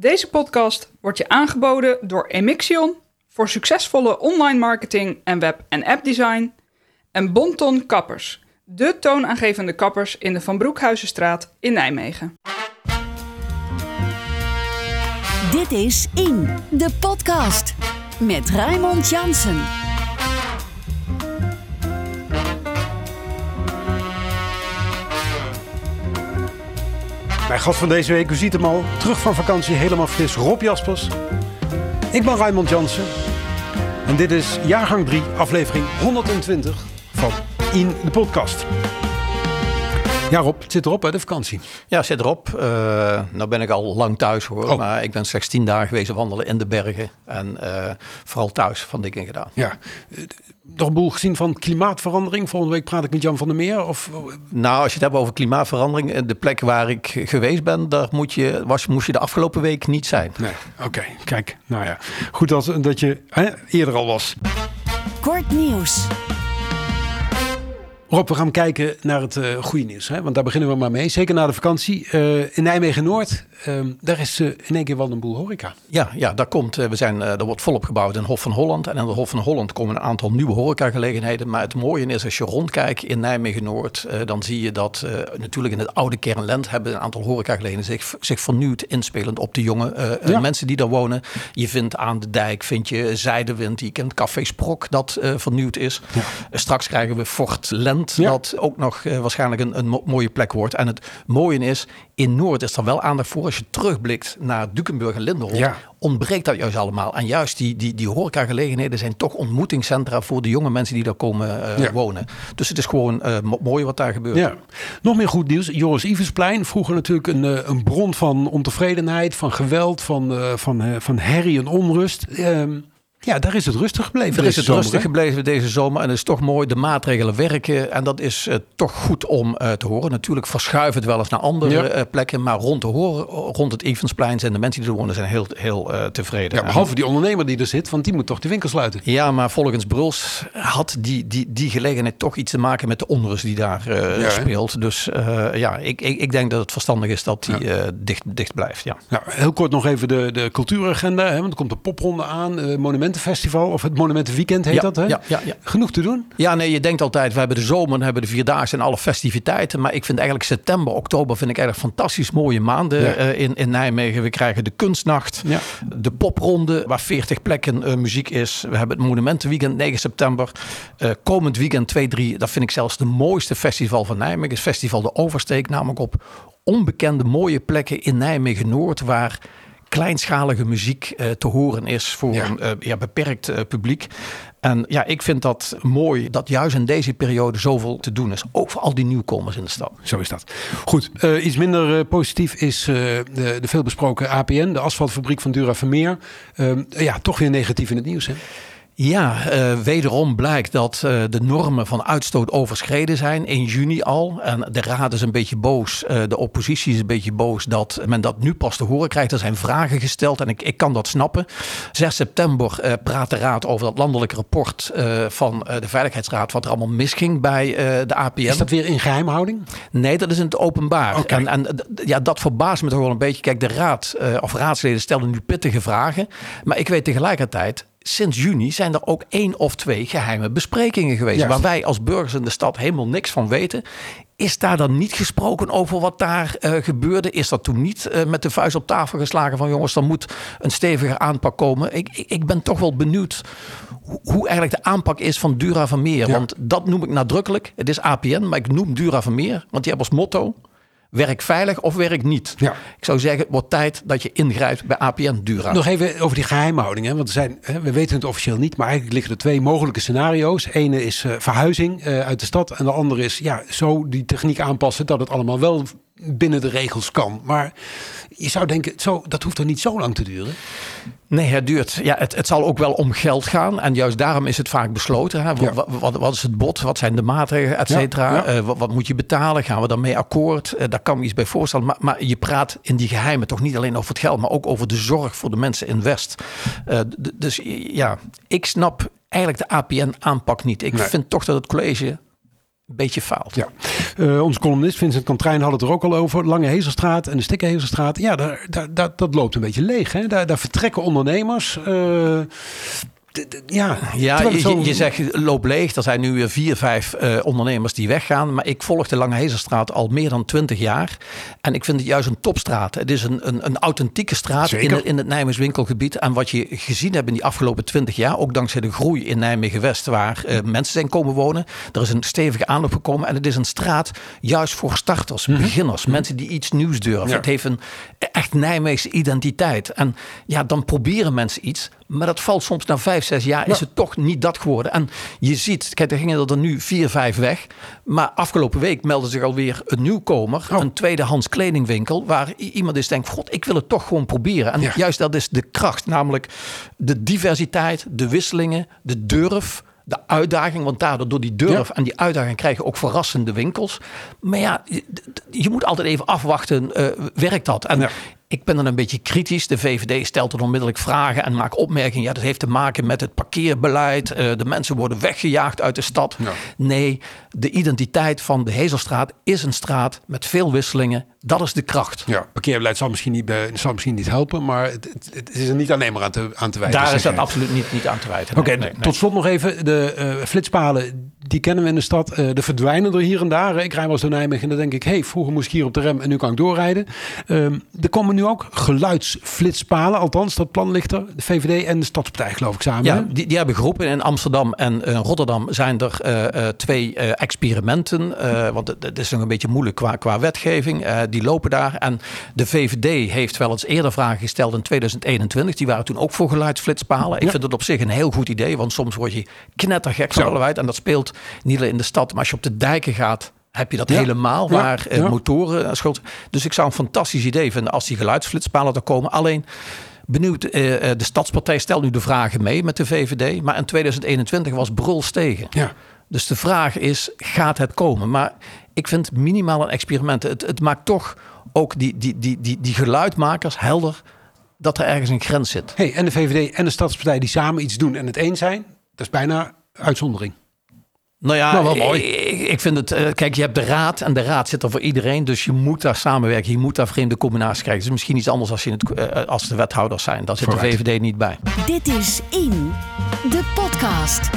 Deze podcast wordt je aangeboden door Emixion voor succesvolle online marketing en web- en appdesign en Bonton Kappers, de toonaangevende kappers in de Van Broekhuizenstraat in Nijmegen. Dit is In, de podcast. Met Raymond Jansen. Mijn gast van deze week, u ziet hem al, terug van vakantie, helemaal fris, Rob Jaspers. Ik ben Raymond Jansen en dit is jaargang 3, aflevering 120 van In de Podcast. Ja Rob, het zit erop hè, de vakantie. Ja, zit erop. Uh, nou ben ik al lang thuis hoor, Oh. maar ik ben slechts tien dagen geweest wandelen in de bergen. En eh, vooral thuis van dingen gedaan. Ja, nog een boel gezien van klimaatverandering. Volgende week praat ik met Jan van der Meer. Of, Nou, als je het hebt over klimaatverandering, eh, de plek waar ik geweest ben, daar moet je, was, moest je de afgelopen week niet zijn. nee, oké, kijk, nou ja. Goed dat, dat je hè, eerder al was. Kort nieuws. Rob, we gaan kijken naar het eh, goede nieuws. Hè? Want daar beginnen we maar mee. Zeker na de vakantie. Eh, in Nijmegen-Noord, ehm, daar is eh, in één keer wel een boel horeca. Ja, ja, daar komt, eh, we zijn, eh, er wordt volop gebouwd in Hof van Holland. En in de Hof van Holland komen een aantal nieuwe horecagelegenheden. Maar het mooie is, als je rondkijkt in Nijmegen-Noord, dan zie je dat natuurlijk in het oude kernland hebben een aantal horecagelegenheden zich, zich vernieuwd inspelend op de jonge Ja. mensen die daar wonen. Je vindt aan de dijk, vind je Zijdewind, je kent Café Sprok dat vernieuwd is. Eh, straks krijgen we Fort Lent, Ja. dat ook nog waarschijnlijk een, een mo- mooie plek wordt. En het mooie is, in Noord is er wel aandacht voor. Als je terugblikt naar Dukenburg en Lindenhof, Ja. ontbreekt dat juist allemaal. En juist die, die, die horecagelegenheden zijn toch ontmoetingscentra voor de jonge mensen die daar komen eh, Ja. wonen. Dus het is gewoon eh, mo- mooi wat daar gebeurt. Ja. Nog meer goed nieuws. Joris Iversplein, vroeger natuurlijk een, eh, een bron van ontevredenheid, van geweld, van, van, van herrie en onrust. Ehm, ja, daar is het rustig gebleven. Er is het zomer, rustig hè? gebleven deze zomer en het is toch mooi. De maatregelen werken en dat is eh, toch goed om eh, te horen. Natuurlijk verschuift het wel eens naar andere Ja. eh, plekken, maar rond, te horen, rond het Evensplein zijn de mensen die er wonen zijn heel, heel tevreden. Ja, behalve die ondernemer die er zit, want die moet toch de winkel sluiten. Ja, maar volgens Bruls had die, die, die gelegenheid toch iets te maken met de onrust die daar Ja, speelt. Dus ja, ik, ik, ik denk dat het verstandig is dat die dicht, dicht blijft. Ja. Heel kort nog even de, de cultuuragenda. Hè, want er komt de popronde aan, eh, Monumentenfestival of het Monumentenweekend heet Ja, dat. Hè? ja, ja, ja. Genoeg te doen. Ja, nee, je denkt altijd, we hebben de zomer, dan hebben we de Vierdaagse en alle festiviteiten. Maar ik vind eigenlijk september, oktober vind ik eigenlijk fantastisch mooie maanden eh, in, in Nijmegen. We krijgen de kunstnacht, Ja. de popronde waar 40 plekken eh, muziek is. We hebben het Monumentenweekend 9 september. Eh, komend weekend 2, 3, dat vind ik zelfs de mooiste festival van Nijmegen. Het festival De Oversteek, namelijk op onbekende mooie plekken in Nijmegen-Noord... waar kleinschalige muziek eh, te horen is voor Ja. een eh, ja, beperkt eh, publiek. En ja, ik vind dat mooi dat juist in deze periode zoveel te doen is. Ook voor al die nieuwkomers in de stad. Zo is dat. Goed, iets minder positief is de, de veelbesproken APN, de asfaltfabriek van Dura Vermeer. Ehm, ja, toch weer negatief in het nieuws. Hè? Ja, eh, wederom blijkt dat eh, de normen van uitstoot overschreden zijn. In juni al. En de raad is een beetje boos. eh, de oppositie is een beetje boos dat men dat nu pas te horen krijgt. Er zijn vragen gesteld en ik, ik kan dat snappen. 6 september praat de raad over dat landelijke rapport van de Veiligheidsraad. Wat er allemaal misging bij de APN. Is dat weer in geheimhouding? Nee, dat is in het openbaar. En, en ja, dat verbaast me toch wel een beetje. Kijk, de raad of raadsleden stellen nu pittige vragen. Maar ik weet tegelijkertijd. Sinds juni zijn er ook één of twee geheime besprekingen geweest. Juist. Waar wij als burgers in de stad helemaal niks van weten. Is daar dan niet gesproken over wat daar eh, gebeurde? Is dat toen niet eh, met de vuist op tafel geslagen van jongens, dan moet een stevige aanpak komen? Ik, ik, ik ben toch wel benieuwd hoe, hoe eigenlijk de aanpak is van Dura Vermeer. Ja. Want dat noem ik nadrukkelijk. Het is APN, maar ik noem Dura Vermeer. Want die hebben als motto, werk veilig of werk niet. Ja. Ik zou zeggen, het wordt tijd dat je ingrijpt bij APN Dura. Nog even over die geheimhouding. Hè? Want er zijn, hè, we weten het officieel niet, maar eigenlijk liggen er twee mogelijke scenario's. Ene is eh, verhuizing eh, uit de stad. En de andere is ja, zo die techniek aanpassen dat het allemaal wel binnen de regels kan. Maar je zou denken, zo, dat hoeft er niet zo lang te duren. Nee, het duurt. Ja, het, het zal ook wel om geld gaan. En juist daarom is het vaak besloten. Hè? Ja. Wat, wat, wat is het bod? Wat zijn de maatregelen, et cetera? ja. Eh, wat, wat moet je betalen? Gaan we daarmee akkoord? Eh, daar kan me iets bij voorstellen. Maar, maar je praat in die geheimen toch niet alleen over het geld... maar ook over de zorg voor de mensen in West. Eh, dus ja, ik snap eigenlijk de APN-aanpak niet. Ik Nee. vind toch dat het college een beetje faalt. Ja. Uh, onze columnist Vincent Kantrijn had het er ook al over. Lange Hezelstraat en de Stikkenhezelstraat. Ja, daar, daar, dat loopt een beetje leeg. Hè? Daar, daar vertrekken ondernemers. Uh, ja, ja je, je, zegt loop leeg. Er zijn nu weer vier, vijf uh, ondernemers die weggaan. Maar ik volg de Lange Hezelstraat al meer dan twintig jaar. En ik vind het juist een topstraat. Het is een, een, een authentieke straat in het, in het Nijmegen winkelgebied. En wat je gezien hebt in die afgelopen twintig jaar, ook dankzij de groei in Nijmegen-West, waar uh, mensen zijn komen wonen. Er is een stevige aanloop gekomen. En het is een straat juist voor starters, mm -hmm. beginners, mm -hmm. mensen die iets nieuws durven. Ja. Het heeft een echt Nijmeegse identiteit. En ja, dan proberen mensen iets. Maar dat valt soms na vijf, zes jaar is het toch niet dat geworden. En je ziet, kijk, er gingen er nu vier, vijf weg. Maar afgelopen week meldde zich alweer een nieuwkomer. Oh. Een tweedehands kledingwinkel. Waar iemand is denkt, god, ik wil het toch gewoon proberen. En ja. juist dat is de kracht. Namelijk de diversiteit, de wisselingen, de durf de uitdaging. Want daardoor door die durf ja. en die uitdaging krijg je ook verrassende winkels. Maar ja, je, je moet altijd even afwachten, uh, werkt dat? En ja. Ik ben dan een beetje kritisch. De VVD stelt er onmiddellijk vragen en maakt opmerkingen. Ja, dat heeft te maken met het parkeerbeleid. Uh, de mensen worden weggejaagd uit de stad. Ja. Nee, de identiteit van de Hezelstraat is een straat met veel wisselingen. Dat is de kracht. Ja, parkeerbeleid zal misschien niet, zal misschien niet helpen, maar het, het, is er niet alleen maar aan te, aan te wijten. Daar is dat absoluut niet, niet aan te wijten. Oké, okay, nee, nee, tot slot nog even. De uh, flitspalen, die kennen we in de stad. Uh, de verdwijnen er hier en daar. Ik rij wel eens door Nijmegen en dan denk ik, hey, vroeger moest ik hier op de rem en nu kan ik doorrijden. Um, er komen nu ook geluidsflitspalen. Althans, dat plan ligt er. De VVD en de Stadspartij, geloof ik, samen. Ja, die, die hebben geroepen. In Amsterdam en uh, Rotterdam zijn er uh, uh, twee experimenten. want het is nog een beetje moeilijk qua, qua wetgeving. Die lopen daar. En de VVD heeft wel eens eerder vragen gesteld in 2021. Die waren toen ook voor geluidsflitspalen. Ik ja. vind het op zich een heel goed idee. Want soms word je knettergek van En dat speelt niet alleen in de stad. Maar als je op de dijken gaat heb je dat ja. helemaal, waar ja. Ja. motoren schot. Dus ik zou een fantastisch idee vinden als die geluidsflitspalen er komen. Alleen benieuwd, de Stadspartij stelt nu de vragen mee met de VVD. Maar in 2021 was Bruls tegen. Ja. Dus de vraag is, gaat het komen? Maar ik vind minimaal een experiment. Het, het maakt toch ook die, die, die, die, die geluidmakers helder dat er ergens een grens zit. Hey, en de VVD en de Stadspartij die samen iets doen en het eens zijn, dat is bijna uitzondering. Nou ja, nou, wel mooi. Ik, ik, vind het. Uh, kijk, je hebt de raad en de raad zit er voor iedereen. Dus je moet daar samenwerken. Je moet daar vreemde combinaties krijgen. Het is misschien iets anders als, je het, uh, als de wethouders zijn. Daar zit Vooruit. de VVD niet bij. Dit is In, de podcast.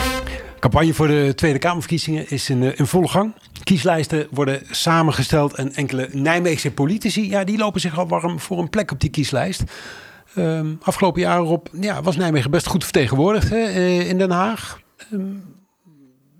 Campagne voor de Tweede Kamerverkiezingen is in, uh, in volle gang. Kieslijsten worden samengesteld en enkele Nijmeegse politici, ja, die lopen zich al warm voor een plek op die kieslijst. Um, afgelopen jaar op, ja, was Nijmegen best goed vertegenwoordigd hè, in Den Haag. Um,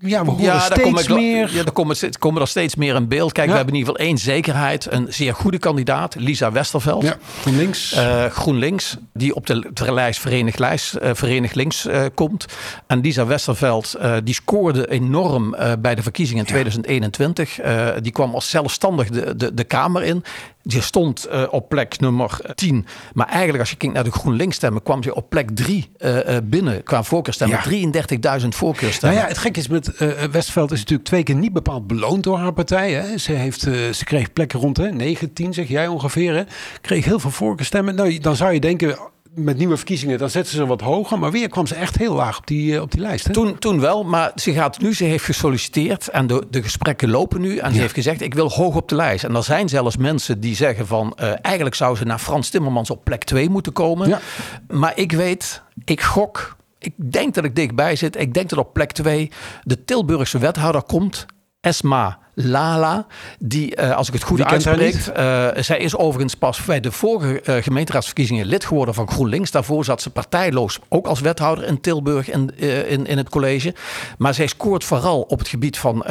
ja, we horen ja, steeds kom meer. Ja, er komen, komen er steeds meer in beeld. Kijk, ja. we hebben in ieder geval één zekerheid. Een zeer goede kandidaat, Lisa Westerveld. Ja, GroenLinks. Uh, GroenLinks, die op de, de lijst Verenigd, lijst, uh, Verenigd Links uh, komt. En Lisa Westerveld, die scoorde enorm bij de verkiezingen in 2021. die kwam als zelfstandig de, de, de Kamer in. Die stond uh, op plek nummer 10. Maar eigenlijk als je kijkt naar de GroenLinks stemmen... kwam ze op plek 3 uh, uh, binnen qua voorkeurstemmen. Ja. 33.000 voorkeurstemmen. Nou ja, het gek is met Westveld is natuurlijk twee keer niet bepaald beloond door haar partij. Hè. Ze, heeft, ze kreeg plekken rond hè, 9, 10 zeg jij ongeveer. Hè. Kreeg heel veel voorkeurstemmen. Nou, dan zou je denken met nieuwe verkiezingen, dan zetten ze wat hoger. Maar weer kwam ze echt heel laag op die, op die lijst. Hè? Toen, toen wel, maar ze gaat nu, ze heeft gesolliciteerd en de, de gesprekken lopen nu. En ja. ze heeft gezegd, ik wil hoog op de lijst. En er zijn zelfs mensen die zeggen van, uh, eigenlijk zou ze naar Frans Timmermans op plek 2 moeten komen. Ja. Maar ik weet, ik gok, ik denk dat ik dichtbij zit. Ik denk dat op plek 2 de Tilburgse wethouder komt, Esma Lala, die, uh, als ik het goed Wie uitspreek, uh, zij is overigens pas bij de vorige uh, gemeenteraadsverkiezingen lid geworden van GroenLinks. Daarvoor zat ze partijloos, ook als wethouder in Tilburg in, in, in het college. Maar zij scoort vooral op het gebied van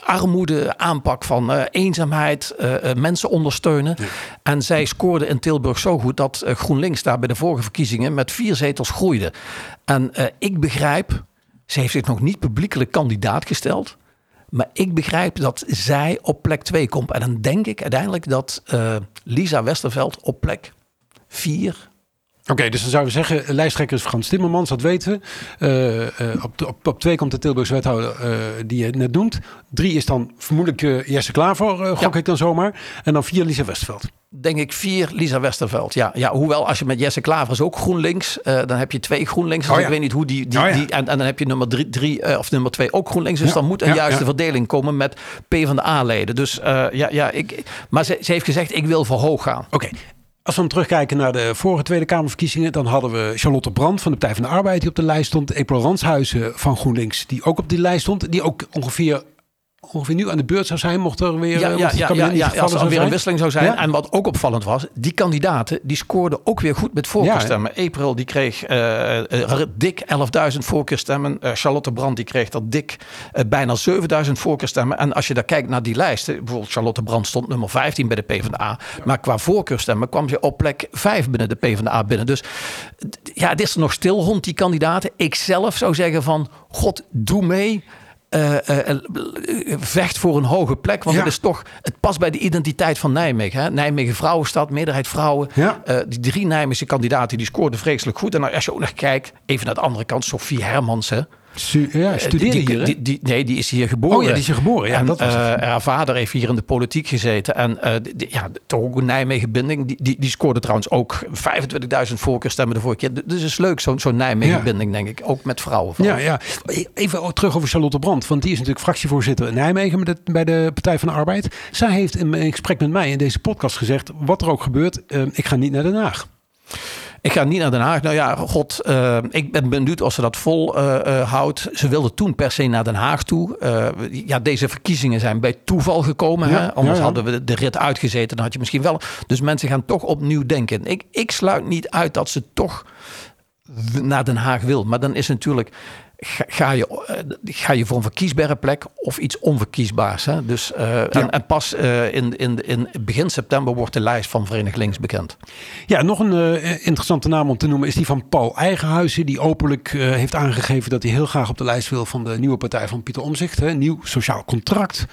armoede, aanpak van eenzaamheid, mensen ondersteunen. Ja. En zij scoorde in Tilburg zo goed dat GroenLinks daar bij de vorige verkiezingen met vier zetels groeide. En ik begrijp, ze heeft zich nog niet publiekelijk kandidaat gesteld. Maar ik begrijp dat zij op plek 2 komt. En dan denk ik uiteindelijk dat uh, Lisa Westerveld op plek 4 Oké, dus dan zouden we zeggen, lijsttrekker is Frans Timmermans, dat weten we. Uh, uh, op, op, op twee komt de Tilburgse wethouder uh, die je net noemt. Drie is dan vermoedelijk Jesse Klaver, gok ja. ik dan zomaar. En dan vier Lisa Westveld. Denk ik vier Lisa Westerveld. Ja, ja hoewel als je met Jesse Klaver is ook GroenLinks. dan heb je twee GroenLinks. Dus oh, ja. ik weet niet hoe die... die, oh, ja. die en, en, dan heb je nummer drie, drie of nummer twee ook GroenLinks. Dus dan moet een juiste verdeling komen met P van de A-leden. Dus ja, ja ik, maar ze, ze, heeft gezegd, ik wil voor hoog gaan. Oké, als we dan terugkijken naar de vorige Tweede Kamerverkiezingen, dan hadden we Charlotte Brand van de Partij van de Arbeid die op de lijst stond. Epel Ranshuizen van GroenLinks die ook op die lijst stond. Die ook ongeveer ongeveer nu aan de beurt zou zijn, mocht er weer ja, ja, ja, ja, ja als er weer een wisseling zou zijn. En wat ook opvallend was, die kandidaten die scoorden ook weer goed met voorkeurstemmen. Ja, April die kreeg uh, uh, dik 11.000 voorkeurstemmen. Uh, Charlotte Brand die kreeg dat dik bijna 7.000 voorkeurstemmen. En als je daar kijkt naar die lijsten, bijvoorbeeld Charlotte Brand stond nummer 15 bij de PvdA. Maar qua voorkeurstemmen kwam ze op plek 5 binnen de PvdA binnen. Dus ja, het is er nog stil rond die kandidaten. Ik zelf zou zeggen van, god, doe mee. Uh, uh, vecht voor een hoge plek. Want ja. het is toch, het past bij de identiteit van Nijmegen. Hè? Nijmegen vrouwenstad, meerderheid vrouwen. Ja. Die drie Nijmeegse kandidaten die scoorden vreselijk goed. En als je ook nog kijkt, even naar de andere kant, Sophie Hermansen. Ja, studeerde die, hier, die, die, nee, die is hier geboren. Oh ja, die is hier geboren. Ja, en, dat was uh, haar vader heeft hier in de politiek gezeten. En uh, ja, toch ook een Nijmegen-binding. Die, die, die scoorde trouwens ook 25.000 voorkeurstemmen de vorige keer. Dus is leuk, zo'n zo'n Nijmegen-binding, denk ik. Ook met vrouwen. Ja, ja. Even terug over Charlotte Brandt. Want die is natuurlijk fractievoorzitter in Nijmegen bij de Partij van de Arbeid. Zij heeft in een gesprek met mij in deze podcast gezegd... wat er ook gebeurt, uh, ik ga niet naar Den Haag. Ik ga niet naar Den Haag. Nou ja, god, uh, ik ben benieuwd of ze dat vol uh, uh, houdt. Ze wilde toen per se naar Den Haag toe. ja, deze verkiezingen zijn bij toeval gekomen. Ja, hè? Anders ja, ja. hadden we de rit uitgezeten. Dan had je misschien wel. Dus mensen gaan toch opnieuw denken. Ik, ik sluit niet uit dat ze toch naar Den Haag wil. Maar dan is natuurlijk ga, je, ga je voor een verkiesbare plek of iets onverkiesbaars. Hè? Dus, uh, ja. en, en, pas uh, in, in, in begin september wordt de lijst van Verenigd Links bekend. Ja, nog een uh, interessante naam om te noemen is die van Paul Eigenhuizen. Die openlijk heeft aangegeven dat hij heel graag op de lijst wil van de nieuwe partij van Pieter Omzicht. Hè? Nieuw sociaal contract.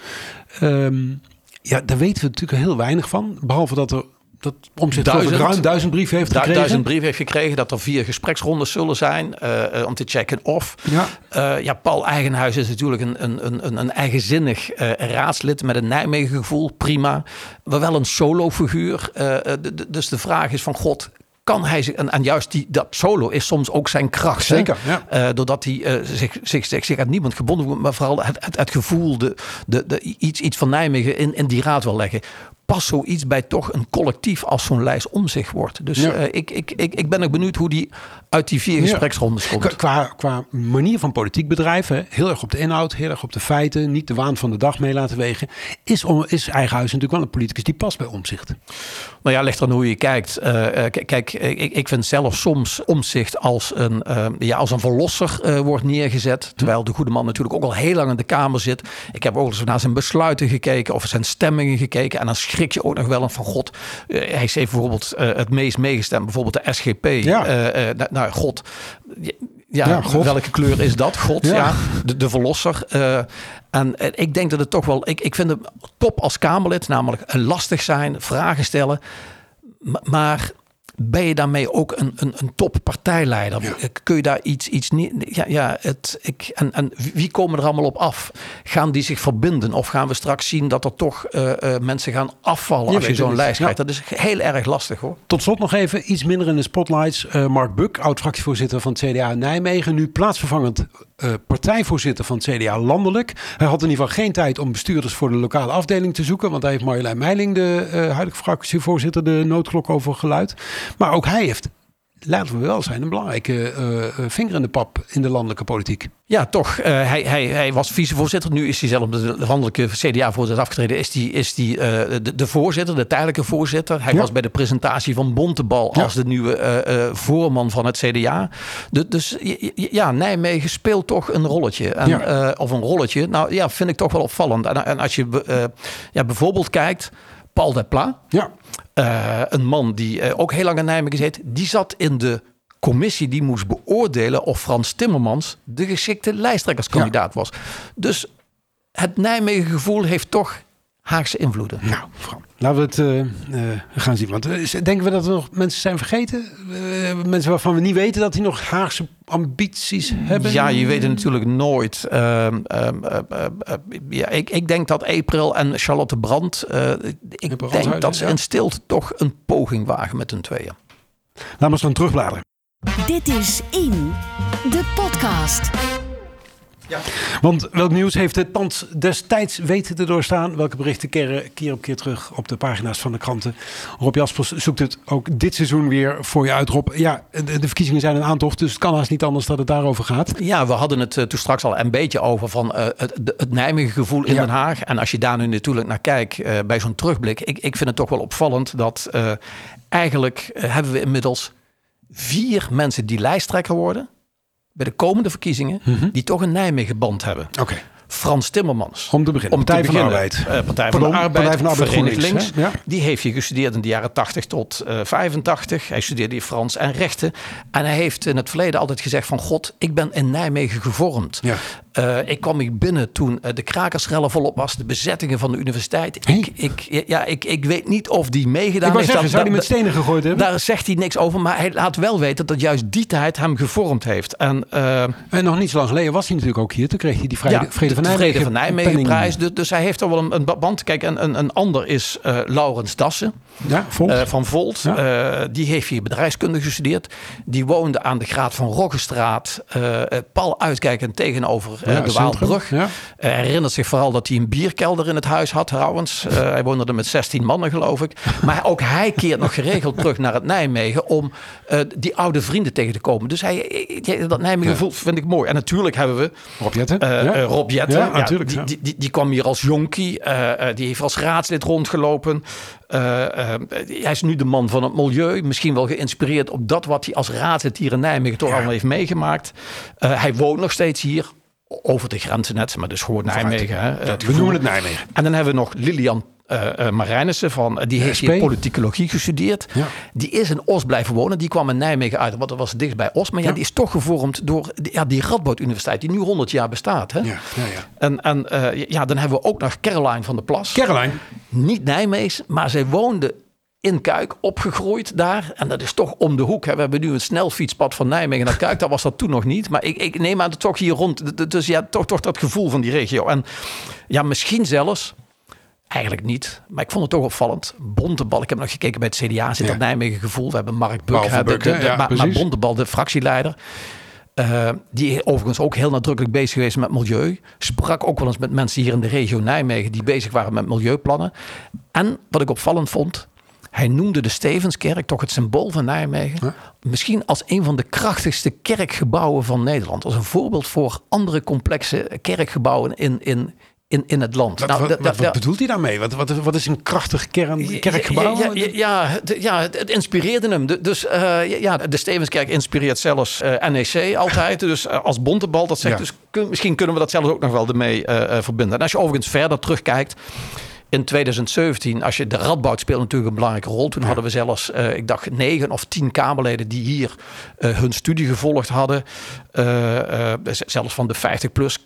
Um, ja, daar weten we natuurlijk heel weinig van. Behalve dat er dat omzet duizend, ruim duizend brieven heeft gekregen. Duizend brieven heeft gekregen. Dat er vier gespreksrondes zullen zijn uh, om te checken of. Ja, uh, ja Paul Eigenhuis is natuurlijk een, een, een, een eigenzinnig uh, raadslid met een Nijmegen gevoel. Prima. Maar wel een solo figuur. dus de vraag is van god, kan hij zich, en, en juist die, dat solo is soms ook zijn kracht. Zeker, ja. uh, doordat hij uh, zich, zich, zich, zich aan niemand gebonden wordt, maar vooral het, het, het gevoel, de, de, de, iets, iets van Nijmegen in, in die raad wil leggen past zoiets bij toch een collectief als zo'n lijst om zich wordt. Dus ja. uh, ik, ik, ik, ik ben ook benieuwd hoe die uit die vier gespreksrondes komt. Qua, qua manier van politiek bedrijven, heel erg op de inhoud, heel erg op de feiten, niet de waan van de dag mee laten wegen, is, om, is Eigenhuis natuurlijk wel een politicus die past bij omzicht. Nou ja, ligt er hoe je kijkt. Uh, kijk, ik, ik vind zelf soms omzicht als een, uh, ja, als een verlosser wordt neergezet. Terwijl de goede man natuurlijk ook al heel lang in de Kamer zit. Ik heb ook eens naar zijn besluiten gekeken of zijn stemmingen gekeken. En dan schrik je ook nog wel van god. hij heeft bijvoorbeeld het meest meegestemd, bijvoorbeeld de SGP. Ja. nou, god. Ja, ja God. welke kleur is dat? God, ja. ja de, de verlosser. En ik denk dat het toch wel... Ik, ik vind het top als Kamerlid, namelijk lastig zijn, vragen stellen. Maar ben je daarmee ook een, een, een toppartijleider? Ja. Kun je daar iets, iets niet. Ja, ja het, ik, en, en wie komen er allemaal op af? Gaan die zich verbinden? Of gaan we straks zien dat er toch uh, uh, mensen gaan afvallen als je zo'n lijst krijgt? Ja. Dat is heel erg lastig hoor. Tot slot nog even iets minder in de spotlights. Uh, Mark Buk, oud-fractievoorzitter van het CDA Nijmegen, nu plaatsvervangend partijvoorzitter van het CDA landelijk. Hij had in ieder geval geen tijd om bestuurders voor de lokale afdeling te zoeken, want hij heeft Marjolein Meiling, de huidige fractievoorzitter, de noodklok over geluid. Maar ook hij heeft, laten we wel zijn, een belangrijke uh, vinger in de pap in de landelijke politiek. Ja, toch. Uh, hij, hij, hij was vicevoorzitter. Nu is hij zelf de landelijke CDA-voorzitter afgetreden. Is hij is die, de, de, voorzitter, de tijdelijke voorzitter. Hij ja. was bij de presentatie van Bontebal als ja. de nieuwe voorman van het CDA. De, dus ja, Nijmegen speelt toch een rolletje. En, ja. of een rolletje. Nou ja, vind ik toch wel opvallend. En, en als je ja, bijvoorbeeld kijkt, Paul de Pla. Ja. Uh, een man die uh, ook heel lang in Nijmegen zit, die zat in de commissie die moest beoordelen of Frans Timmermans de geschikte lijsttrekkerskandidaat ja. was. Dus het Nijmegen gevoel heeft toch Haagse invloeden. Nou, Fran, laten we het eh, eh, gaan zien. Want eh, denken we dat er nog mensen zijn vergeten? Eh, mensen waarvan we niet weten dat die nog Haagse ambities hebben? Ja, je weet het natuurlijk nooit. Ehm, ehm, eh, eh, eh, ja, ik, ik denk dat April en Charlotte Brandt... eh, ik denk dat ze ja. in stilte toch een poging wagen met hun tweeën. Laten we eens gaan terugbladeren. Dit is In, de podcast. Want welk nieuws heeft het pand destijds weten te doorstaan? Welke berichten keren keer op keer terug op de pagina's van de kranten? Rob Jaspers zoekt het ook dit seizoen weer voor je uit. Rob, ja, de, de verkiezingen zijn een aantocht, dus het kan haast niet anders dat het daarover gaat. Ja, we hadden het eh, toen straks al een beetje over van eh, het, het Nijmegen gevoel in Ja. Den Haag. En als je daar nu natuurlijk naar kijkt eh, bij zo'n terugblik. Ik, ik vind het toch wel opvallend dat eh, eigenlijk hebben we inmiddels vier mensen die lijsttrekker worden. Bij de komende verkiezingen. Die toch een Nijmegen band hebben. Oké, Frans Timmermans. om te beginnen. Om Partij te van de beginnen, Arbeid. eh, Partij van de Arbeid, Partij van de Arbeid Verenigd Links. Ja. Die heeft hier gestudeerd in de jaren 80 tot eh 85. Hij studeerde hier Frans en rechten. En hij heeft in het verleden altijd gezegd van... God, ik ben in Nijmegen gevormd. Ja. Eh, ik kwam hier binnen toen eh, de krakersrellen volop was. De bezettingen van de universiteit. Hey. Ik, ik, ja, ik, ik weet niet of die meegedaan Ik wou heeft. zeggen, Dat- zou die met stenen gegooid hebben? Daar zegt hij niks over. Maar hij laat wel weten dat juist die tijd hem gevormd heeft. En... eh, En nog niet zo lang geleden was hij natuurlijk ook hier. Toen kreeg hij die Vrede, Vrede van de Nijmegen, Vrede van Nijmegen prijs. Dus, dus hij heeft er wel een, een band. Kijk, een, een, een ander is eh, Laurens Dassen Ja, eh, van Volt. Ja. Eh, die heeft hier bedrijfskunde gestudeerd. Die woonde aan de Graat van Roggestraat. pal uitkijkend tegenover Ja, de. Waalbrug. Hij herinnert zich vooral dat hij een bierkelder in het huis had trouwens. Hij woonde er met 16 mannen geloof ik. Maar ook hij keert nog geregeld terug naar het Nijmegen om die oude vrienden tegen te komen. Dus hij, dat Nijmegen gevoel vind ik mooi. En natuurlijk hebben we Rob Jetten. ja. Rob Jetten, Ja, ja, natuurlijk, die, ja. Die, die, die kwam hier als jonkie. eh, eh, die heeft als raadslid rondgelopen. Eh, hij is nu de man van het milieu. Misschien wel geïnspireerd op dat wat hij als raadslid hier in Nijmegen toch allemaal heeft meegemaakt. Hij woont nog steeds hier. Over de grenzen net, maar dus gewoon Nijmegen. Hè, we noemen het Nijmegen. En dan hebben we nog Lilian eh, Marijnissen van, eh, die heeft hier politicologie gestudeerd. Ja. Die is in Os blijven wonen. Die kwam in Nijmegen uit, want dat was dicht bij Os. Maar ja, Ja. die is toch gevormd door die- ja, die Radboud Universiteit, die nu 100 jaar bestaat. Hè? Ja. En, en ja, dan hebben we ook nog Caroline van der Plas. Caroline. Niet Nijmees, maar zij woonde in Kuik, opgegroeid daar. En dat is toch om de hoek. Hè. We hebben nu een snelfietspad van Nijmegen naar Kuik. Dat was dat toen nog niet. Maar ik, ik neem aan dat toch hier rond. Dus ja, toch, toch dat gevoel van die regio. En ja, misschien zelfs... Eigenlijk niet, maar ik vond het toch opvallend. Bontebal, ik heb nog gekeken bij het CDA, zit Ja. dat Nijmegen gevoel. We hebben Mark Buk, de- de- hè? de- Ja, maar. Bontebal, de fractieleider. eh, die overigens ook heel nadrukkelijk bezig geweest met milieu. Sprak ook wel eens met mensen hier in de regio Nijmegen die bezig waren met milieuplannen. En wat ik opvallend vond, hij noemde de Stevenskerk, toch het symbool van Nijmegen, misschien als een van de krachtigste kerkgebouwen van Nederland. Als een voorbeeld voor andere complexe kerkgebouwen in, in, in, in het land. Wat, Nou, wat, bedoelt hij daarmee? Wat, wat, wat is een krachtig kern, kerkgebouw? Ja, ja, ja, het- ja, het, het inspireerde hem. De- Dus eh, ja, de Stevenskerk inspireert zelfs eh, NEC altijd. Dus eh, als bontebal, dat zegt. Dus kun- misschien kunnen we dat zelfs ook nog wel ermee verbinden. En als je overigens verder terugkijkt. In 2017, als je de Radboud speelt natuurlijk een belangrijke rol. Toen hadden we zelfs, eh, ik dacht, negen of tien Kamerleden die hier eh, hun studie gevolgd hadden. Z- zelfs van de 50-plus.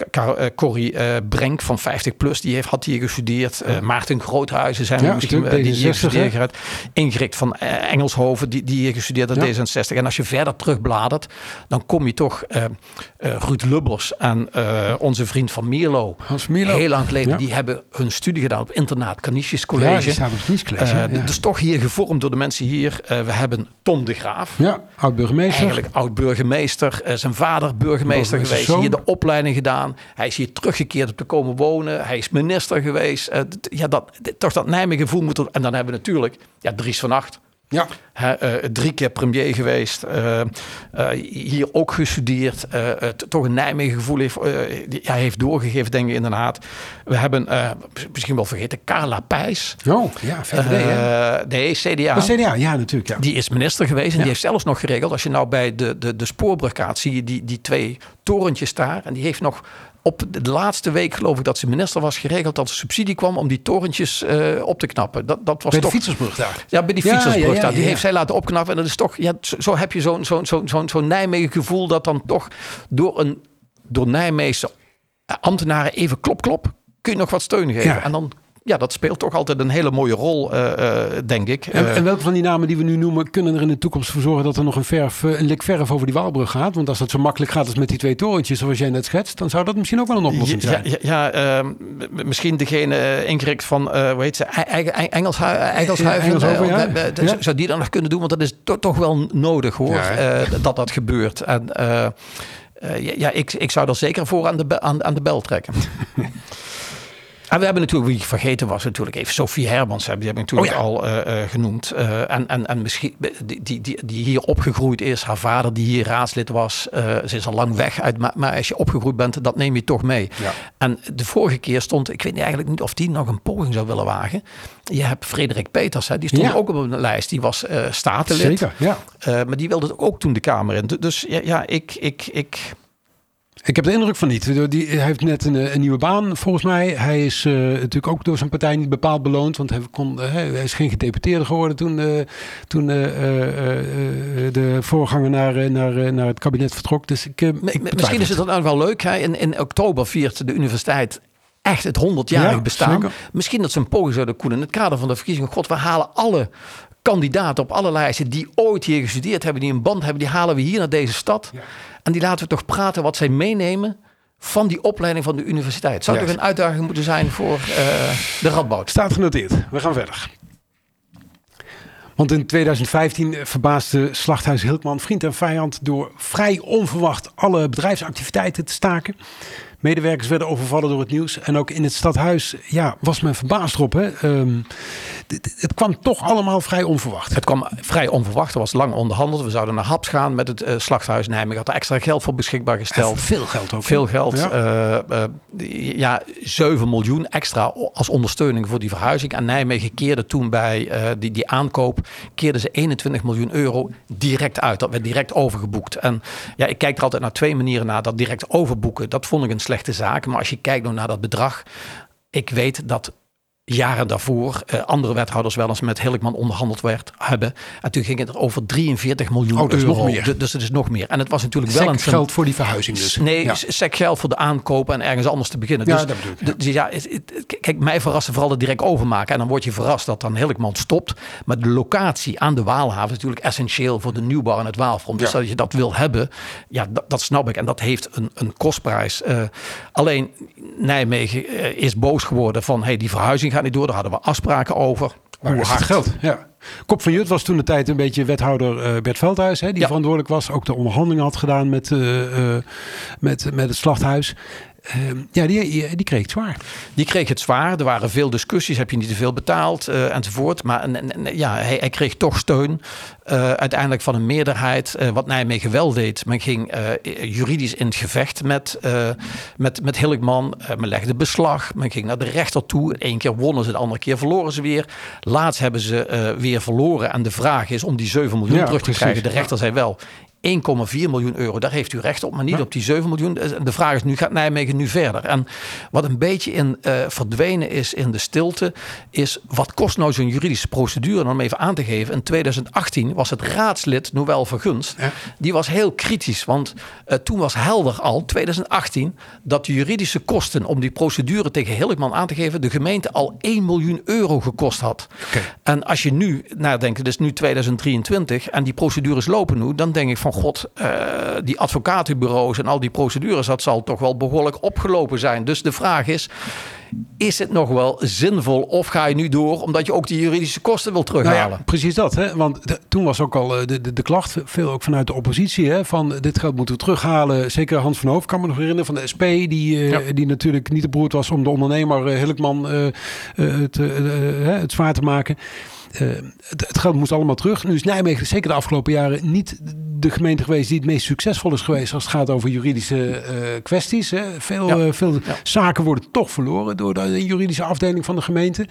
Corrie Brenk van 50-plus, die heeft, had hier gestudeerd. Maarten Groothuizen zijn Ja, misschien, die hier D66, gestudeerd heeft. Ingrid van Engelshoven, die, die hier gestudeerd had, Ja. D66. En als je verder terugbladert, dan kom je toch Ruud Lubbers en onze vriend van Mierlo. Hans Mierlo. Heel lang geleden, die hebben hun studie gedaan op internaat Canisius Ja, College. op het Kniescollege. Eh, ja. Dus toch hier gevormd door de mensen hier. Eh, we hebben Tom de Graaf. ja, oud-burgemeester. Eigenlijk oud-burgemeester. eh, zijn vader burgemeester geweest. zoon. Hier de opleiding gedaan. Hij is hier teruggekeerd om te komen wonen. Hij is minister geweest. Ja, dat, toch dat Nijmegen gevoel moet er- En dan hebben we natuurlijk ja, Dries van Acht. Ja, Hè, eh, drie keer premier geweest. eh, eh, hier ook gestudeerd. toch een Nijmegen gevoel heeft, hij heeft doorgegeven, denk ik, inderdaad. We hebben misschien wel vergeten Carla Pijs. oh, ja, VVD, nee, CDA. Oh, CDA, ja, natuurlijk. Ja. Die is minister geweest en die heeft zelfs nog geregeld. Als je nou bij de, de, de spoorbrug gaat, zie je die, die twee torentjes daar. En die heeft nog op de laatste week, geloof ik, dat ze minister was, geregeld dat er subsidie kwam om die torentjes eh, op te knappen. Dat, dat was Bij de toch. fietsersbrug daar. Ja, bij die Ja, fietsersbrug ja, ja, daar. Die ja, heeft zij laten opknappen. En dat is toch, ja, zo, zo heb je zo'n zo'n zo'n zo'n zo'n Nijmegen gevoel dat dan toch door een door Nijmeegse ambtenaren even klop klop kun je nog wat steun geven. Ja. En dan ja, dat speelt toch altijd een hele mooie rol, eh, eh, denk ik. En, Eh, en welke van die namen die we nu noemen, kunnen er in de toekomst voor zorgen dat er nog een, verf, een lik verf over die Waalbrug gaat? Want als dat zo makkelijk gaat als met die twee torentjes, zoals jij net schetst, dan zou dat misschien ook wel een oplossing zijn. ja, ja ehm, misschien degene ingericht van, hoe heet ze, E- Engelshu- Engelshuizen. Ja. Zou die dan nog kunnen doen? Want dat is to- toch wel nodig hoor, Ja, dat dat gebeurt. En ja, ik, ik zou er zeker voor aan de, aan de bel trekken. En we hebben natuurlijk, wie ik vergeten was, natuurlijk even Sophie Hermans. hebben- Die heb ik natuurlijk Oh ja. al eh, eh, genoemd. Eh, en, en, en misschien die, die, die, die hier opgegroeid is. Haar vader die hier raadslid was. ze is al lang weg uit. Maar, maar als je opgegroeid bent, dat neem je toch mee. Ja. En de vorige keer stond, ik weet niet eigenlijk niet of die nog een poging zou willen wagen. Je hebt Frederik Peters, hè, die stond Ja. ook op een lijst. Die was statenlid. Zeker, ja. Maar die wilde ook toen de Kamer in. Dus ja, ja ik, ik, ik, Ik heb de indruk van niet. Die, hij heeft net een, eh, een nieuwe baan, volgens mij. Hij is eh, natuurlijk ook door zijn partij niet bepaald beloond. Want hij, kon, eh, hij is geen gedeputeerde geworden toen, eh, toen de voorganger naar, naar, naar het kabinet vertrok. Dus ik, ik Misschien is het dan ook wel leuk. Hè? In, in oktober viert de universiteit echt het 100-jarig Ja, bestaan. zeker. Misschien dat ze een poging zouden koelen in het kader van de verkiezingen. God, we halen alle kandidaten op alle lijsten die ooit hier gestudeerd hebben, die een band hebben, die halen we hier naar deze stad. En die laten we toch praten wat zij meenemen van die opleiding van de universiteit. Zou toch een uitdaging moeten zijn voor eh, de Radboud? Staat genoteerd. We gaan verder. Want in 2015 verbaasde Slachthuis Hiltman vriend en vijand door vrij onverwacht alle bedrijfsactiviteiten te staken. Medewerkers werden overvallen door het nieuws. En ook in het stadhuis ja, was men verbaasd erop. Hè? Ehm, het kwam toch allemaal vrij onverwacht. Het kwam vrij onverwacht. Er was lang onderhandeld. We zouden naar Haps gaan met het eh, slachthuis Nijmegen. Had er extra geld voor beschikbaar gesteld. veel geld ook. Veel geld. Ja. Ja. ja, 7 miljoen extra als ondersteuning voor die verhuizing. En Nijmegen keerde toen bij die, die aankoop, keerden ze 21 miljoen euro direct uit. Dat werd direct overgeboekt. En ja, ik kijk er altijd naar twee manieren naar. Dat direct overboeken, dat vond ik een slechte zaak. Maar als je kijkt naar dat bedrag. Ik weet dat jaren daarvoor eh, andere wethouders wel eens met Hilkman onderhandeld werd hebben. En toen ging het er over 43 miljoen Oh, dus euro. nog meer. Du- Dus het is nog meer. En het was natuurlijk wel een geld voor die verhuizing dus. Nee, Ja. sec geld voor de aankoop en ergens anders te beginnen. Ja, dus, dat bedoel ik, ja. dus ja, kijk, mij verrassen vooral het direct overmaken. En dan word je verrast dat dan Hilkman stopt. Maar de locatie aan de Waalhaven is natuurlijk essentieel voor de nieuwbouw en het Waalfront. Dus dat je dat wil hebben, ja, dat, dat snap ik. En dat heeft een, een kostprijs. Eh, alleen Nijmegen eh, is boos geworden van, hey, die verhuizing gaat niet door. Daar hadden we afspraken over. Hoe hard geld? Ja. Kop van Jut was toen de tijd een beetje wethouder eh, Bert Veldhuis, hè, die Ja. verantwoordelijk was, ook de onderhandelingen had gedaan met, eh, eh, met, met het slachthuis. Ehm, ja, die, die kreeg het zwaar. Die kreeg het zwaar. Er waren veel discussies. Heb je niet te veel betaald eh, enzovoort. Maar en- en- en- ja, hij, hij kreeg toch steun. eh, uiteindelijk van een meerderheid. Eh, wat Nijmegen wel deed. Men ging juridisch in het gevecht met, met, met. Eh, men legde beslag. Men ging naar de rechter toe. Eén keer wonnen ze, de andere keer verloren ze weer. Laatst hebben ze weer verloren. En de vraag is om die 7 miljoen Ja, terug te precies. krijgen. De rechter zei wel. 1,4 miljoen euro, daar heeft u recht op, maar niet op die 7 miljoen. De vraag is, nu gaat Nijmegen nu verder. En wat een beetje in eh, verdwenen is in de stilte, is wat kost nou zo'n juridische procedure? En om even aan te geven, in 2018 was het raadslid Noël Vergunst, Ja. die was heel kritisch. Want eh, toen was helder al, 2018, dat de juridische kosten om die procedure tegen Hilkman aan te geven, de gemeente al 1 miljoen euro gekost had. En als je nu nadenkt, het is nu 2023 en die procedures lopen nu, dan denk ik van god, eh, die advocatenbureaus en al die procedures, dat zal toch wel behoorlijk opgelopen zijn. Dus de vraag is, is het nog wel zinvol of ga je nu door omdat je ook die juridische kosten wil Nou terughalen? ja, precies dat. Hè? Want de- toen was ook al eh, de, de, de klacht, veel ook vanuit de oppositie, hè, van dit geld moeten we terughalen. Zeker Hans van Hoof kan me nog herinneren van de SP, die, eh, die natuurlijk niet te beroerd was om de ondernemer eh, Hilkman eh, het, het zwaar te maken. Eh, het, het geld moest allemaal terug. Nu is Nijmegen zeker de afgelopen jaren niet de gemeente geweest die het meest succesvol is geweest als het gaat over juridische eh, kwesties. Hè. Veel, Ja. eh, veel Ja. zaken worden toch verloren door de juridische afdeling van de gemeente.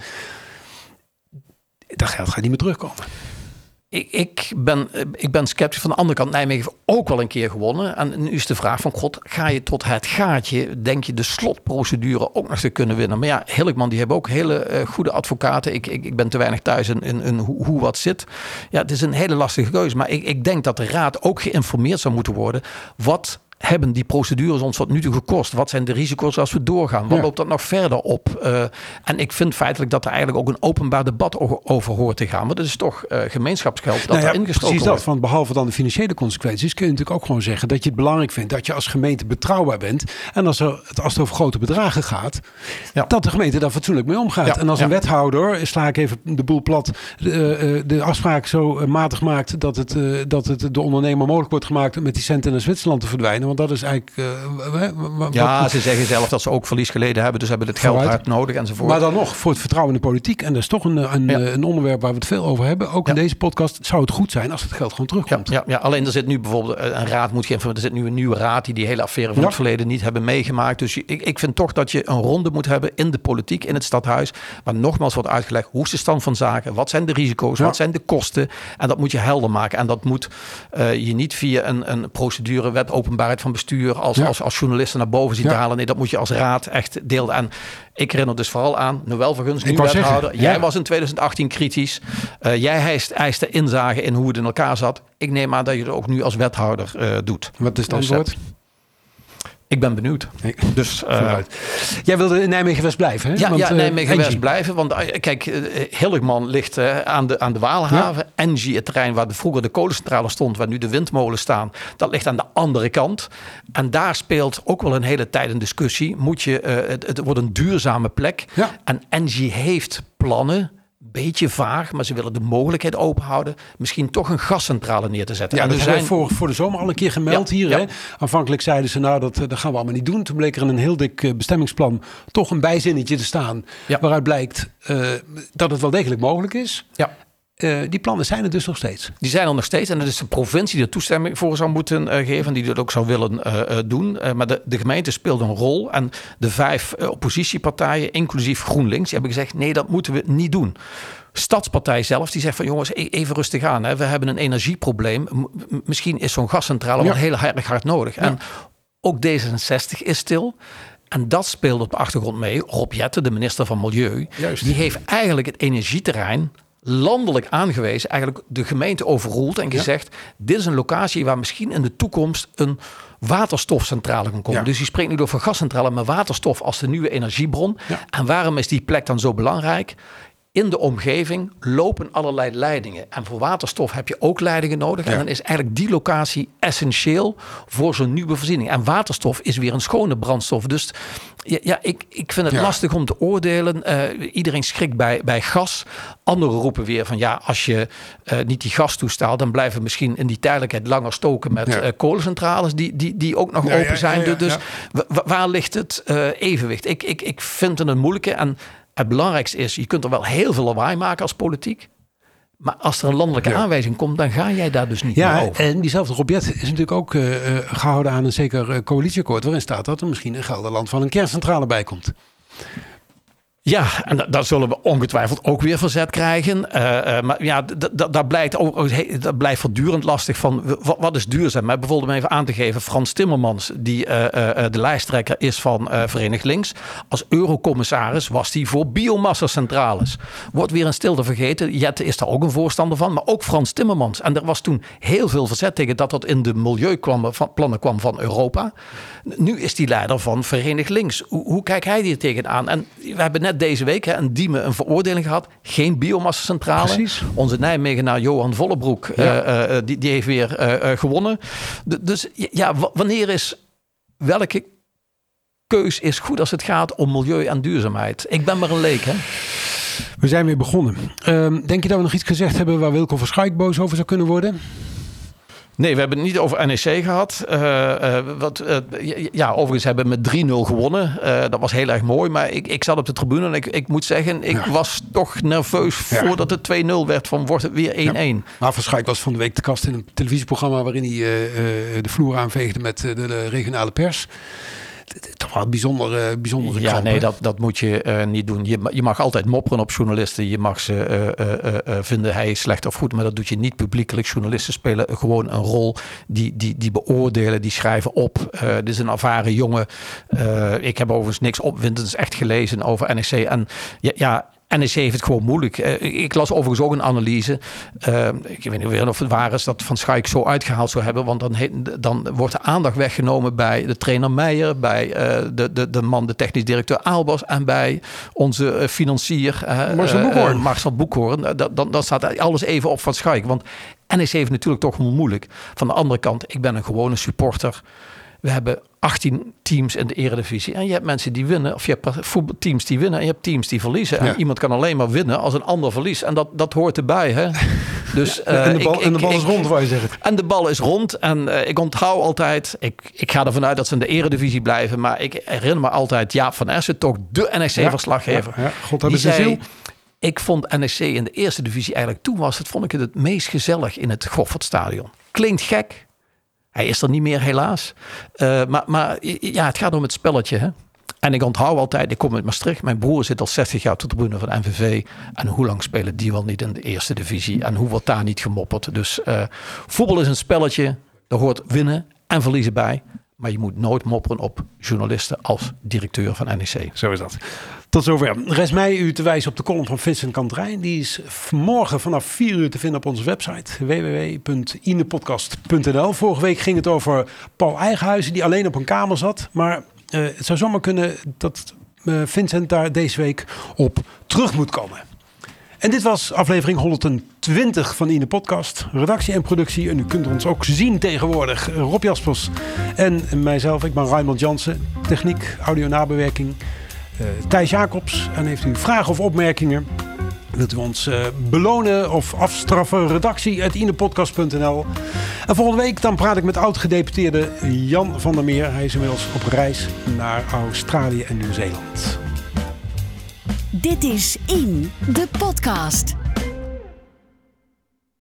Dat geld gaat niet meer terugkomen. Ik, ik, ben, ik ben sceptisch. Van de andere kant, Nijmegen heeft ook wel een keer gewonnen. En nu is de vraag van, god, ga je tot het gaatje, denk je de slotprocedure ook nog te kunnen winnen? Maar ja, Hilkman, die hebben ook hele eh, goede advocaten. Ik, ik, ik ben te weinig thuis in, in, in hoe, hoe wat zit. Ja, het is een hele lastige keuze. Maar ik, ik denk dat de raad ook geïnformeerd zou moeten worden wat hebben die procedures ons tot nu toe gekost? Wat zijn de risico's als we doorgaan? Wat Ja. loopt dat nog verder op? Eh, en ik vind feitelijk dat er eigenlijk ook een openbaar debat over hoort te gaan. Want het is toch eh, gemeenschapsgeld dat Nou ja, er ingestoken precies dat. Want behalve dan de financiële consequenties kun je natuurlijk ook gewoon zeggen dat je het belangrijk vindt dat je als gemeente betrouwbaar bent. En als, er, als het over grote bedragen gaat, Ja. dat de gemeente daar fatsoenlijk mee omgaat. En als een wethouder, sla ik even de boel plat, de, eh, de afspraak zo matig maakt dat het, dat het de ondernemer mogelijk wordt gemaakt om met die centen naar Zwitserland te verdwijnen. Want dat is eigenlijk. eh, Ja, wat- ze zeggen zelf dat ze ook verlies geleden hebben. Dus hebben het geld Vooruit. hard nodig enzovoort. Maar dan nog, voor het vertrouwen in de politiek, en dat is toch een, een, Ja. eh, een onderwerp waar we het veel over hebben, ook in deze podcast, zou het goed zijn als het geld gewoon terugkomt. ja, ja, alleen er zit nu bijvoorbeeld eh, een raad moet geven. Er zit nu een nieuwe raad die die hele affaire van het verleden niet hebben meegemaakt. Dus ik, ik vind toch dat je een ronde moet hebben in de politiek, in het stadhuis. Waar nogmaals wordt uitgelegd hoe is de stand van zaken, wat zijn de risico's, wat zijn de kosten. En dat moet je helder maken. En dat moet eh, je niet via een, een procedure, wet van bestuur, als, Ja. als, als journalisten naar boven zien Ja. te halen. Nee, dat moet je als raad echt delen. En ik herinner dus vooral aan Noël Verguns, nu wethouder. Jij was in 2018 kritisch. Eh, jij eist, eiste inzage in hoe het in elkaar zat. Ik neem aan dat je het ook nu als wethouder eh, doet. Wat is het Dus, antwoord? Ik ben benieuwd. Nee. Dus Vooruit. Jij wilde in Nijmegen-West blijven, hè? ja, Want, ja eh, Nijmegen West Engie. blijven. Want eh, kijk, Hilligman ligt aan, de, aan de Waalhaven. Engie, het terrein waar de, vroeger de kolencentrale stond, waar nu de windmolen staan, dat ligt aan de andere kant. En daar speelt ook wel een hele tijd een discussie. Moet je, het, het wordt een duurzame plek. Ja. En Engie heeft plannen. Beetje vaag, maar ze willen de mogelijkheid openhouden. Misschien toch een gascentrale neer te zetten. Ja, En dat zijn- voor, voor de zomer al een keer gemeld Ja, hier. ja. Hè? Aanvankelijk zeiden ze, nou, dat, eh, dat gaan we allemaal niet doen. Toen bleek er in een heel dik eh, bestemmingsplan toch een bijzinnetje te staan. Ja. Waaruit blijkt eh, dat het wel degelijk mogelijk is. Ja. Eh, die plannen zijn er dus nog steeds. Die zijn er nog steeds. En het is de provincie die er toestemming voor zou moeten eh, geven. Die dat ook zou willen eh, doen. Maar de, de gemeente speelt een rol. En de vijf oppositiepartijen, inclusief GroenLinks, die hebben gezegd: nee, dat moeten we niet doen. Stadspartij zelf, die zegt van jongens, e- even rustig aan. Hè. We hebben een energieprobleem. M- misschien is zo'n gascentrale Ja. wel heel erg hard nodig. En ook D66 is stil. En dat speelt op de achtergrond mee. Rob Jetten, de minister van Milieu, Juist. die heeft eigenlijk het energieterrein landelijk aangewezen, eigenlijk de gemeente overroeld en gezegd: dit is een locatie waar misschien in de toekomst een waterstofcentrale kan komen. Ja. Dus die spreekt niet over gascentrale, maar waterstof als de nieuwe energiebron. Ja. En waarom is die plek dan zo belangrijk? In de omgeving lopen allerlei leidingen. En voor waterstof heb je ook leidingen nodig. Ja. En dan is eigenlijk die locatie essentieel voor zo'n nieuwe voorziening. En waterstof is weer een schone brandstof. Dus ja, ja ik, ik vind het Ja. lastig om te oordelen. Eh, iedereen schrikt bij, bij gas. Anderen roepen weer van ja, als je eh, niet die gas toestaat, dan blijven we misschien in die tijdelijkheid langer stoken met eh, kolencentrales die, die, die ook nog open zijn. dus waar ligt het evenwicht? Ik, ik, ik vind het een moeilijke. En het belangrijkste is, je kunt er wel heel veel lawaai maken als politiek. Maar als er een landelijke Ja. aanwijzing komt, dan ga jij daar dus niet meer Ja, over. en diezelfde Robjet is natuurlijk ook eh, eh, gehouden aan een zeker eh, coalitieakkoord. Waarin staat dat er misschien in Gelderland van een kerncentrale bij komt. Ja, en da- daar zullen we ongetwijfeld ook weer verzet krijgen. Eh, eh, maar ja, dat blijkt ook, dat blijft voortdurend lastig van wat, is duurzaam. Maar bijvoorbeeld om even aan te geven, Frans Timmermans, die eh, de lijsttrekker is van Verenigd Links, als eurocommissaris was hij voor biomassacentrales. Wordt weer een stilte vergeten. Jette is daar ook een voorstander van, maar ook Frans Timmermans. En er was toen heel veel verzet tegen dat dat in de milieuplannen kwam van Europa. Nu is die leider van Verenigd Links. Hoe, hoe kijkt hij hier tegenaan? En we hebben net deze week hè, een Diemen een veroordeling gehad. Geen biomassacentrale. Precies. Onze Nijmegenaar Johan Vollebroek, Ja. eh, eh, die, die heeft weer eh, eh, gewonnen. D- dus ja, wanneer is welke keus is goed als het gaat om milieu en duurzaamheid? Ik ben maar een leek, hè? We zijn weer begonnen. Ehm, denk je dat we nog iets gezegd hebben waar Wilco van Schaik boos over zou kunnen worden? Nee, we hebben het niet over NEC gehad. Eh, eh, wat, eh, ja, overigens hebben we met 3-0 gewonnen. Dat was heel erg mooi. Maar ik, ik zat op de tribune en ik, ik moet zeggen, ik Ja. was toch nerveus Ja. voordat het 2-0 werd. Van wordt het weer 1-1? Maar van Schaik was van de week te kast in een televisieprogramma waarin hij de vloer aanveegde met de regionale pers. Toch wel een bijzondere, bijzondere Ja, nee, dat, dat moet je eh, niet doen. Je, je mag altijd mopperen op journalisten. Je mag ze eh, eh, eh, eh, vinden hij is slecht of goed, maar dat doet je niet publiekelijk. Journalisten spelen gewoon een rol. Die, die, die beoordelen, die schrijven op. Eh dit is een ervaren jongen. Eh, ik heb overigens niks opwindends echt gelezen over NEC. En ja, ja NEC heeft het gewoon moeilijk. Uh, ik las overigens ook een analyse. Uh, ik weet niet of het waar is dat Van Schaik zo uitgehaald zou hebben. Want dan, dan wordt de aandacht weggenomen bij de trainer Meijer. Bij uh, de, de, de man, de technisch directeur Aalbos. En bij onze financier Marcel Boekhoorn. Marcel Boekhoorn. Dan, dan staat alles even op Van Schaik. Want NEC heeft natuurlijk toch moeilijk. Van de andere kant, ik ben een gewone supporter. We hebben 18 teams in de eredivisie. En je hebt mensen die winnen. Of je hebt voetbalteams die winnen. En je hebt teams die verliezen. En iemand kan alleen maar winnen als een ander verliest. En dat, dat hoort erbij. Hè? Dus, en, de bal, ik, en de bal is rond, waar je zegt. En de bal is rond. En uh, ik onthoud altijd. Ik, ik ga ervan uit dat ze in de eredivisie blijven. Maar ik herinner me altijd. Ja, van Essen, toch de NEC-verslaggever. Ja, ja, God hebben ze ziel. Ik vond NEC in de eerste divisie eigenlijk toen was het, vond ik het het meest gezellig in het Goffertstadion. Klinkt gek. Hij is er niet meer helaas. Uh, maar, maar ja, het gaat om het spelletje. Hè? En ik onthoud altijd, ik kom uit Maastricht. Mijn broer zit al 60 jaar tot de tribune van NVV. En hoe lang spelen die wel niet in de eerste divisie? En hoe wordt daar niet gemopperd? Dus uh, voetbal is een spelletje. Er hoort winnen en verliezen bij. Maar je moet nooit mopperen op journalisten als directeur van NEC. Zo is dat. Tot zover. Rest mij u te wijzen op de column van Vincent Kanterijn. Die is morgen vanaf 4 uur te vinden op onze website www.inepodcast.nl. Vorige week ging het over Paul Eigenhuizen die alleen op een kamer zat. Maar uh, het zou zomaar kunnen dat uh, Vincent daar deze week op terug moet komen. En dit was aflevering 120 van Ine Podcast. Redactie en productie. En u kunt ons ook zien tegenwoordig. Rob Jaspers en mijzelf. Ik ben Raymond Jansen. Techniek, audio nabewerking. Uh, Thijs Jacobs. En heeft u vragen of opmerkingen? Wilt u ons uh, belonen of afstraffen? Redactie inepodcast.nl. En volgende week dan praat ik met oud-gedeputeerde Jan van der Meer. Hij is inmiddels op reis naar Australië en Nieuw-Zeeland. Dit is In, de podcast.